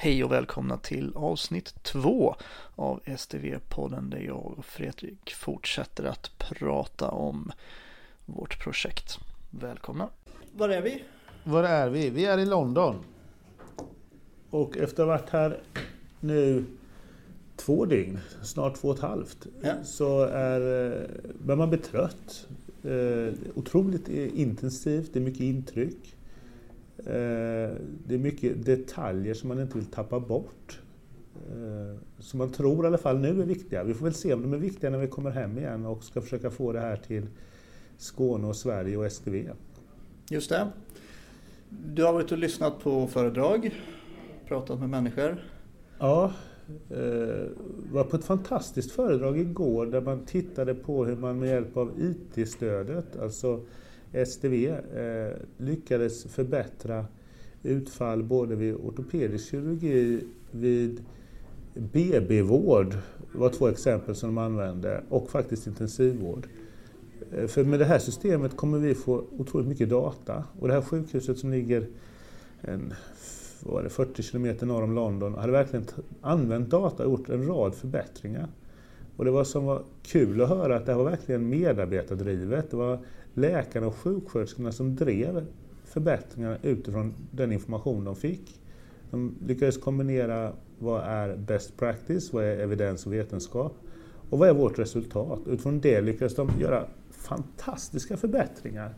Hej och välkomna till avsnitt två av STV-podden där jag och Fredrik fortsätter att prata om vårt projekt. Välkomna! Var är vi? Var är vi? Vi är i London. Och efter att ha varit här nu två dygn, snart två och ett halvt, Ja. så är, eh, börjar man bli trött. Eh, otroligt eh, intensivt, det är mycket intryck. Det är mycket detaljer som man inte vill tappa bort. Eh, som man tror i alla fall nu är viktiga. Vi får väl se om de är viktiga när vi kommer hem igen och ska försöka få det här till Skåne och Sverige och STV. Just det. Du har varit och lyssnat på föredrag, pratat med människor. Ja, eh, var på ett fantastiskt föredrag igår där man tittade på hur man med hjälp av IT-stödet, alltså STV, eh, lyckades förbättra utfall både vid ortopedisk kirurgi, vid BB-vård, var två exempel som de använde, och faktiskt intensivvård. Eh, för med det här systemet kommer vi få otroligt mycket data och det här sjukhuset som ligger en var det, 40 kilometer norr om London hade verkligen använt data och gjort en rad förbättringar. Och det var som var kul att höra att det här var verkligen medarbetardrivet. Det var läkarna och sjuksköterskorna som drev förbättringarna utifrån den information de fick. De lyckades kombinera vad är best practice, vad är evidens och vetenskap och vad är vårt resultat. Utifrån det lyckades de göra fantastiska förbättringar.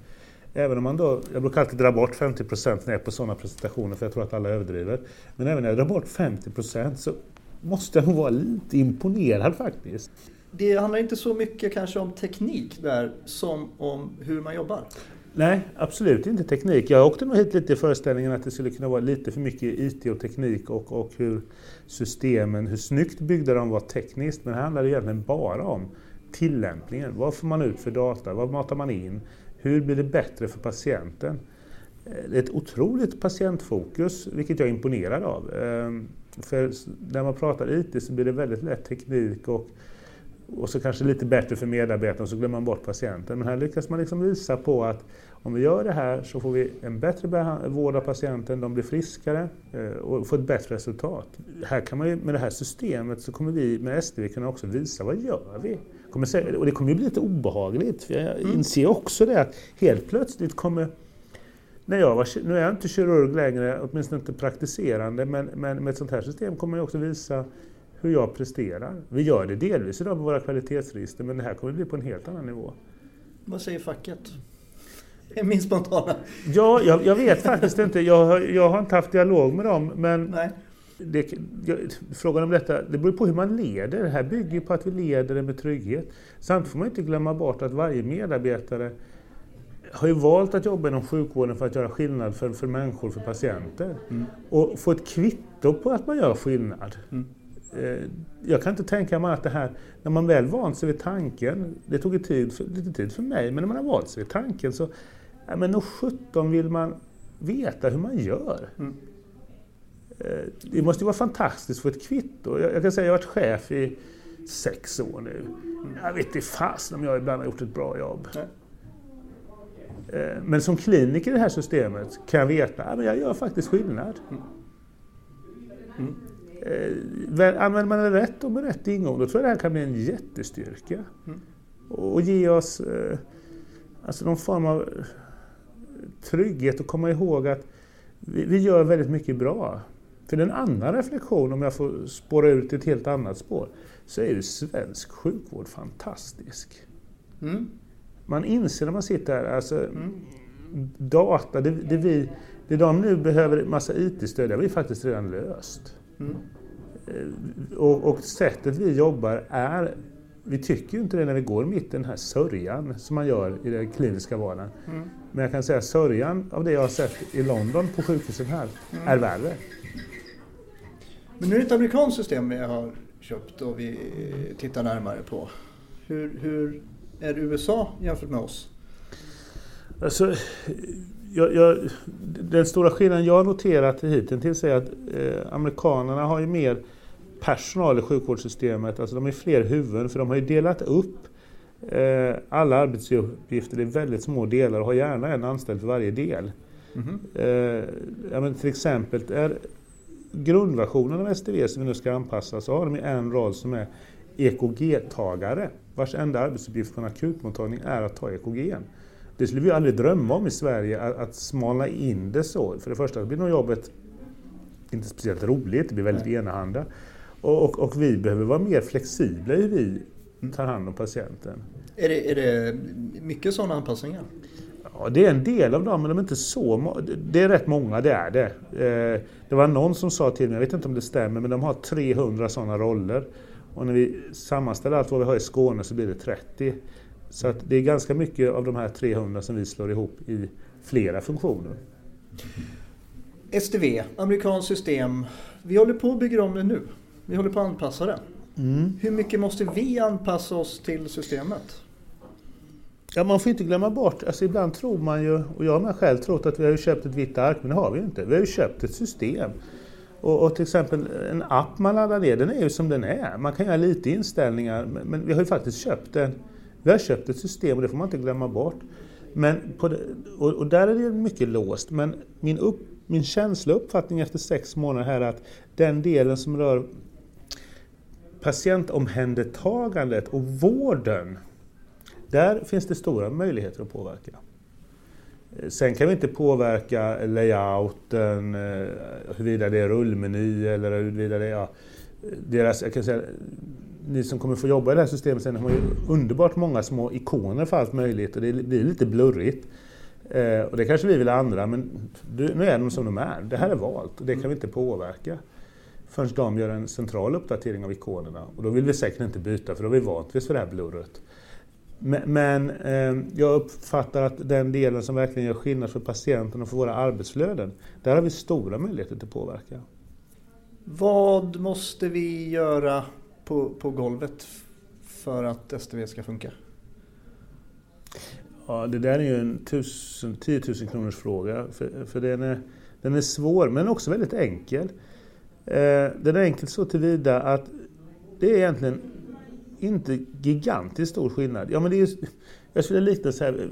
Även om man då, jag brukar alltid dra bort 50 procent när jag är på sådana presentationer för jag tror att alla överdriver. Men även när jag drar bort 50 procent så måste jag nog vara lite imponerad faktiskt. Det handlar inte så mycket kanske om teknik där som om hur man jobbar. Nej, absolut inte teknik. Jag åkte nog hit lite i föreställningen att det skulle kunna vara lite för mycket IT och teknik och, och hur systemen, hur snyggt byggda de var tekniskt. Men här handlar det egentligen bara om tillämpningen. Vad får man ut för data? Vad matar man in? Hur blir det bättre för patienten? Det är ett otroligt patientfokus, vilket jag är imponerad av. Ehm, för när man pratar IT så blir det väldigt lätt teknik och, och så kanske lite bättre för medarbetarna så glömmer man bort patienten. Men här lyckas man liksom visa på att om vi gör det här så får vi en bättre vård av patienten, de blir friskare eh, och får ett bättre resultat. Här kan man ju, med det här systemet så kommer vi med STV kunna också visa vad gör vi? Kommer och det kommer ju bli lite obehagligt. För jag inser också det att helt plötsligt kommer när jag var, nu är jag inte kirurg längre, åtminstone inte praktiserande, men, men med ett sånt här system kommer jag också visa hur jag presterar. Vi gör det delvis idag med våra kvalitetsregister, men det här kommer bli på en helt annan nivå. Vad säger facket? Det är min spontana. Ja, jag, jag vet faktiskt inte. Jag, har- jag har inte haft dialog med dem, men Nej. det, frågan om detta, det beror på hur man leder. Det här bygger på att vi leder det med trygghet. Samtidigt får man inte glömma bort att varje medarbetare har ju valt att jobba inom sjukvården för att göra skillnad för, för människor, för patienter. Och få ett kvitto på att man gör skillnad. Mm. Eh, Jag kan inte tänka mig att det här, när man väl vant sig vid tanken, det tog tid för, lite tid för mig, men när man har vant sig vid tanken så, ja, men nog sjutton vill man veta hur man gör. Mm. Eh, Det måste ju vara fantastiskt få ett kvitto. Jag, jag kan säga jag har varit chef i sex år nu. Jag vet inte fasen om jag ibland har gjort ett bra jobb. Eh, Men som kliniker i det här systemet kan jag veta att jag gör faktiskt skillnad. Mm. Eh, Använder man det rätt och med rätt ingång, då tror jag det här kan bli en jättestyrka. Mm. Och och ge oss eh, alltså någon form av eh, trygghet och komma ihåg att vi, vi gör väldigt mycket bra. För en annan reflektion, om jag får spåra ut ett helt annat spår, så är ju svensk sjukvård fantastisk. Mm. Man inser när man sitter här, alltså Mm. data, det, det, vi, det de nu behöver massa IT-stöd, det har vi faktiskt redan löst. Mm. Eh, Och, och sättet vi jobbar är, vi tycker ju inte det när vi går mitt i den här sörjan som man gör i den kliniska vardagen. Mm. Men jag kan säga sörjan av det jag har sett i London på sjukhusen här är värre. Men nu är det ett amerikanskt system vi har köpt och vi tittar närmare på. Hur, hur är USA jämfört med oss? Alltså, jag, jag, den stora skillnaden jag har noterat hittills är att eh, amerikanerna har ju mer personal i sjukvårdssystemet, alltså de är fler huvuden för de har ju delat upp eh, alla arbetsuppgifter i väldigt små delar och har gärna en anställd för varje del. Mhm. Eh, ja, men till exempel är grundversionen av STV som vi nu ska anpassa så har de en roll som är EKG-tagare vars enda arbetsuppgift på en akutmottagning är att ta EKG. Det skulle vi aldrig drömma om i Sverige, att, att smala in det så. För det första blir nog jobbet inte speciellt roligt, det blir väldigt Nej. enahanda. Och, och, och, vi behöver vara mer flexibla i hur vi tar hand om patienten. Är det, är det mycket sådana anpassningar? Ja, det är en del av dem, men de är inte så Det är rätt många, det är det. Eh, det var någon som sa till mig, jag vet inte om det stämmer, men de har 300 sådana roller. Och när vi sammanställer allt vad vi har i Skåne så blir det 30. Så att det är ganska mycket av de här 300 som vi slår ihop i flera funktioner. STV, amerikanskt system. Vi håller på att bygga om det nu. Vi håller på att anpassa det. Mm. Hur mycket måste vi anpassa oss till systemet? Ja, man får inte glömma bort, alltså ibland tror man ju, och jag har med själv trott att vi har köpt ett vitt ark, men det har vi inte. Vi har ju köpt ett system. Och, och, till exempel en app man laddar ner, den är ju som den är. Man kan göra lite inställningar, men, men vi har ju faktiskt köpt en, vi har köpt ett system och det får man inte glömma bort. Men det, och, och, där är det mycket låst, men min, upp, min känsla och uppfattning efter sex månader här är att den delen som rör patientomhändertagandet och vården, där finns det stora möjligheter att påverka. Eh, sen kan vi inte påverka layouten, eh, huruvida det är rullmeny eller huruvida det är ja, eh, deras, jag kan säga, ni som kommer få jobba i det här systemet sen har ju underbart många små ikoner för allt möjligt och det blir lite blurrigt. Eh, och det kanske vi vill ändra men nu är de som de är. Det här är valt och det kan vi inte påverka förrän de gör en central uppdatering av ikonerna. Och då vill vi säkert inte byta för då har vi vant oss det här blurret. Men, men eh, jag uppfattar att den delen som verkligen gör skillnad för patienten och för våra arbetsflöden, där har vi stora möjligheter till påverkan. Vad måste vi göra på, på golvet för att STV ska funka? Ja, det där är ju en tusen, 10 000 kronors fråga. För, för den, är, den är svår men också väldigt enkel. Eh, den är enkel så tillvida att det är egentligen inte gigantiskt stor skillnad. Ja, men det är, jag skulle likna så här,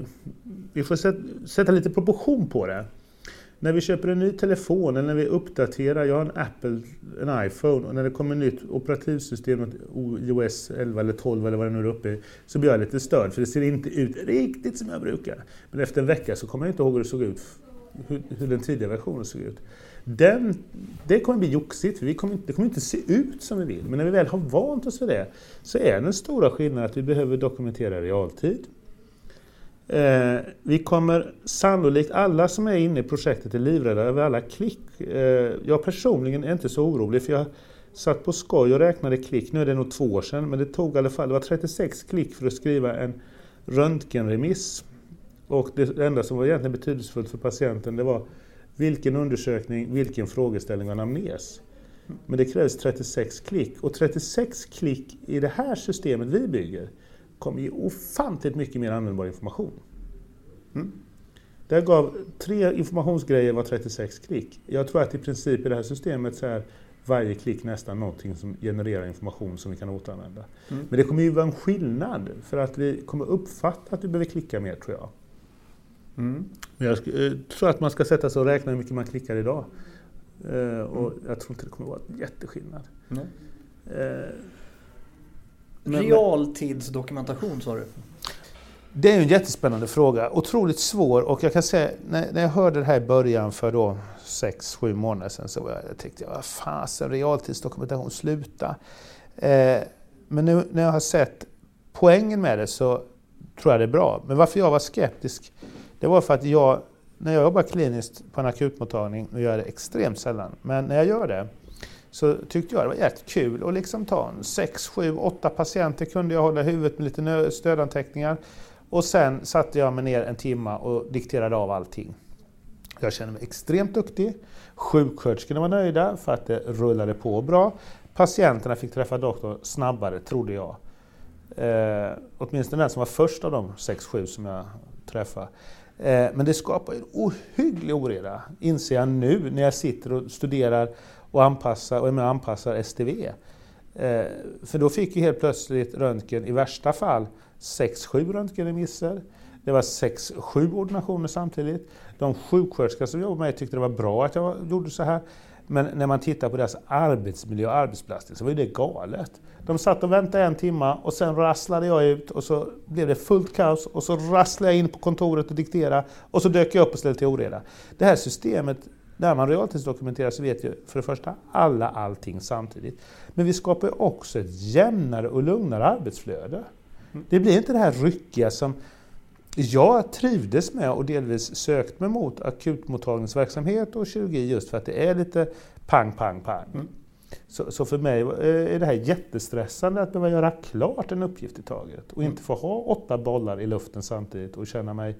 vi får sätta, sätta lite proportion på det. När vi köper en ny telefon eller när vi uppdaterar, jag har en Apple, en iPhone och när det kommer ett nytt operativsystem, iOS 11 eller 12 eller vad det nu är uppe i, så blir jag lite störd för det ser inte ut riktigt som jag brukar. Men efter en vecka så kommer jag inte ihåg hur det såg ut, hur, hur den tidigare versionen såg ut. Den, det kommer bli joxigt, för vi kommer, det kommer inte se ut som vi vill. Men när vi väl har vant oss vid det så är den stora skillnaden att vi behöver dokumentera realtid. Eh, vi kommer sannolikt, alla som är inne i projektet är livrädda över alla klick. Eh, jag personligen är inte så orolig för jag satt på skoj och räknade klick, nu är det nog två år sedan, men det tog i alla fall, det var 36 klick för att skriva en röntgenremiss. Och det enda som var egentligen betydelsefullt för patienten det var vilken undersökning, vilken frågeställning och anamnes. Men det krävs 36 klick och 36 klick i det här systemet vi bygger kommer ge ofantligt mycket mer användbar information. Mm. Det gav tre informationsgrejer var 36 klick. Jag tror att i princip i det här systemet så är varje klick nästan någonting som genererar information som vi kan återanvända. Mm. Men det kommer ju vara en skillnad för att vi kommer uppfatta att vi behöver klicka mer tror jag. Mm. Jag eh, tror att man ska sätta sig och räkna hur mycket man klickar idag. Eh, och mm. jag tror inte det kommer vara en jätteskillnad. Mm. Realtidsdokumentation sa du? Det är en jättespännande fråga, otroligt svår och jag kan säga när, när jag hörde det här i början för då 6-7 månader sedan så jag, jag tänkte jag, vad fasen realtidsdokumentation, sluta. Eh, men nu när jag har sett poängen med det så tror jag det är bra. Men varför jag var skeptisk det var för att jag, när jag jobbar kliniskt på en akutmottagning, nu gör jag det extremt sällan, men när jag gör det så tyckte jag det var jättekul att liksom ta en 6, 7, 8 patienter kunde jag hålla i huvudet med lite stödanteckningar. Och sen satte jag mig ner en timme och dikterade av allting. Jag kände mig extremt duktig. Sjuksköterskorna var nöjda för att det rullade på bra. Patienterna fick träffa doktorn snabbare, trodde jag. Eh, åtminstone den som var först av de 6-7 som jag träffade. Eh, men det skapar en ohygglig oreda, inser jag nu när jag sitter och studerar och anpassa, och är med och anpassar STV. Eh, för då fick ju helt plötsligt röntgen i värsta fall 6-7 röntgenremisser. Det var 6-7 ordinationer samtidigt. De sjuksköterskor som jobbade med mig tyckte det var bra att jag gjorde så här. Men när man tittar på deras arbetsmiljö och arbetsbelastning så var det galet. De satt och väntade en timme och sen rasslade jag ut och så blev det fullt kaos och så rasslade jag in på kontoret och dikterade och så dök jag upp och ställde till oreda. Det här systemet, när man realtidsdokumenterar så vet ju för det första alla allting samtidigt. Men vi skapar också ett jämnare och lugnare arbetsflöde. Det blir inte det här ryckiga som jag trivdes med och delvis sökt mig mot akutmottagningsverksamhet och kirurgi just för att det är lite pang, pang, pang. Mm. Så, så, för mig är det här jättestressande att behöva göra klart en uppgift i taget och inte få ha åtta bollar i luften samtidigt och känna mig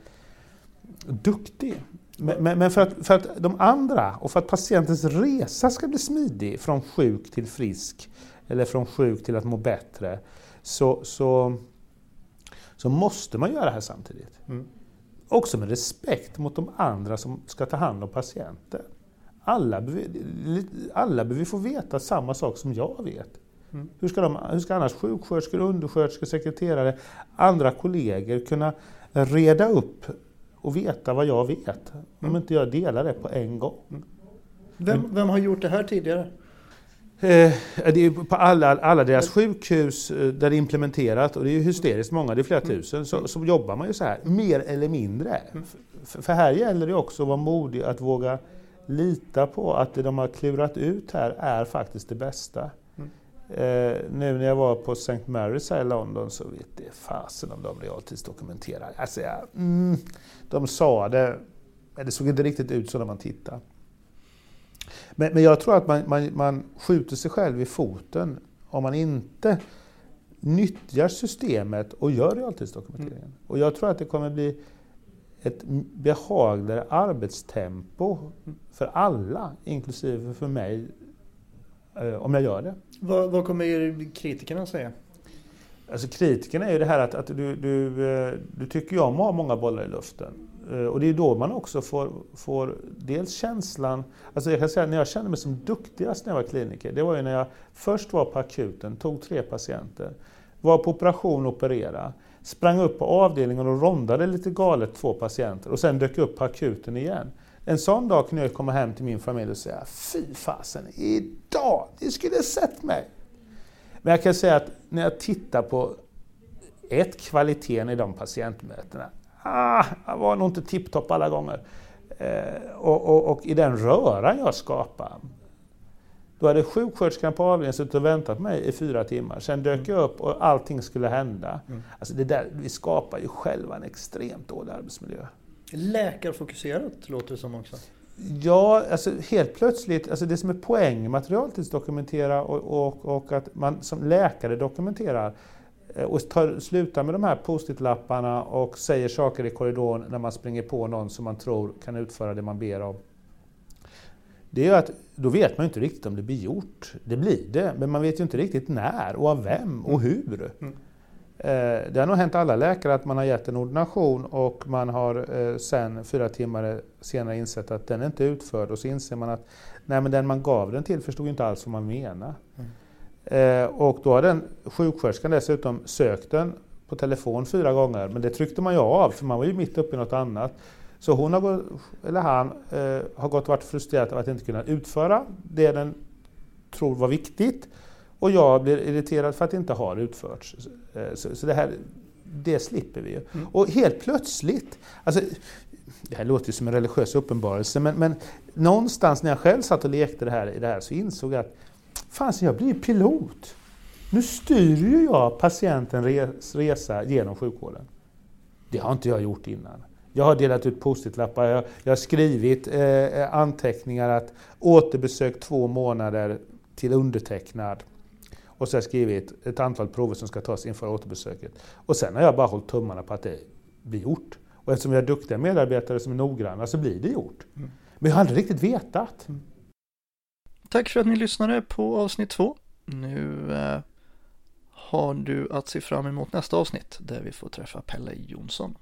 duktig. Men, men, för, att, för, att, de andra och för att patientens resa ska bli smidig från sjuk till frisk eller från sjuk till att må bättre så, så så måste man göra det här samtidigt. Mm. Också med respekt mot de andra som ska ta hand om patienten. Alla, alla behöver få veta samma sak som jag vet. Mm. Hur, ska de, hur ska annars sjuksköterskor, undersköterskor, sekreterare, andra kollegor kunna reda upp och veta vad jag vet om inte jag delar det på en gång? Vem, vem har gjort det här tidigare? Eh, det är på alla, alla deras sjukhus eh, där det är implementerat, och det är hysteriskt många, det är flera tusen, så, så jobbar man ju så här, mer eller mindre. För, för här gäller det också att vara modig, att våga lita på att det de har klurat ut här är faktiskt det bästa. Eh, nu när jag var på St. Mary's här i London så vet det fasen om de realtidsdokumenterar. Alltså, ja, mm, de sa det, men det såg inte riktigt ut så när man tittade. Men, men jag tror att man, man, man skjuter sig själv i foten om man inte nyttjar systemet och gör realtidsdokumenteringen. Mm. Och jag tror att det kommer bli ett behagligare arbetstempo för alla, inklusive för mig, om jag gör det. Vad, vad kommer kritikerna säga? Alltså kritikerna är ju det här att, att du, du, eh, du tycker jag om att ha många bollar i luften. Eh, och det är då man också får, får dels känslan, alltså jag kan säga när jag kände mig som duktigast när jag var kliniker, det var ju när jag först var på akuten, tog tre patienter, var på operation och operera, sprang upp på avdelningen och rondade lite galet två patienter och sen dök upp på akuten igen. En sån dag kunde jag komma hem till min familj och säga, fy fasen, idag, ni skulle sett mig! Men jag kan säga att när jag tittar på ett, kvaliteten i de patientmötena, ah, jag var nog inte tipptopp alla gånger. Eh, och, och, och, i den röran jag skapade, då hade sjuksköterskan på avdelningen suttit och väntat på mig i fyra timmar. Sen dök jag upp och allting skulle hända. Mm. Alltså det där, vi skapar ju själva en extremt dålig arbetsmiljö. Läkarfokuserat låter det som också. Ja, alltså helt plötsligt, alltså det som är poäng med att realtidsdokumentera och, och, och att man som läkare dokumenterar, Eh, och tar, slutar med de här post-it-lapparna och säger saker i korridoren när man springer på någon som man tror kan utföra det man ber om. Det är att då vet man inte riktigt om det blir gjort. Det blir det, men man vet ju inte riktigt när och av vem och hur. Mm. Eh, det har nog hänt alla läkare att man har gett en ordination och man har eh, sen fyra timmar senare insett att den är inte utförd och så inser man att nej, men den man gav den till förstod inte alls vad man menade. Eh, mm. Och då har den sjuksköterskan dessutom sökt den på telefon fyra gånger, men det tryckte man ju av för man var ju mitt uppe i något annat. Så hon har gått, eller han har gått och varit frustrerad av att inte kunna utföra det den tror var viktigt. Och jag blir irriterad för att det inte har utförts. Eh, så, så, det här det slipper vi ju. Mm. Och helt plötsligt, alltså, det här låter ju som en religiös uppenbarelse, men, men någonstans när jag själv satt och lekte det här, i det här så insåg jag att Fan, jag blir pilot. Nu styr ju jag patientens resa genom sjukvården. Det har inte jag gjort innan. Jag har delat ut post-it-lappar, jag, jag, har skrivit eh, anteckningar att återbesök två månader till undertecknad. Och så har jag skrivit ett antal prover som ska tas inför återbesöket. Och sen har jag bara hållit tummarna på att det blir gjort. Och eftersom vi har duktiga medarbetare som är noggranna så blir det gjort. Mm. Men jag har aldrig riktigt vetat. Mm. Tack för att ni lyssnade på avsnitt två. Nu eh, har du att se fram emot nästa avsnitt där vi får träffa Pelle Jonsson.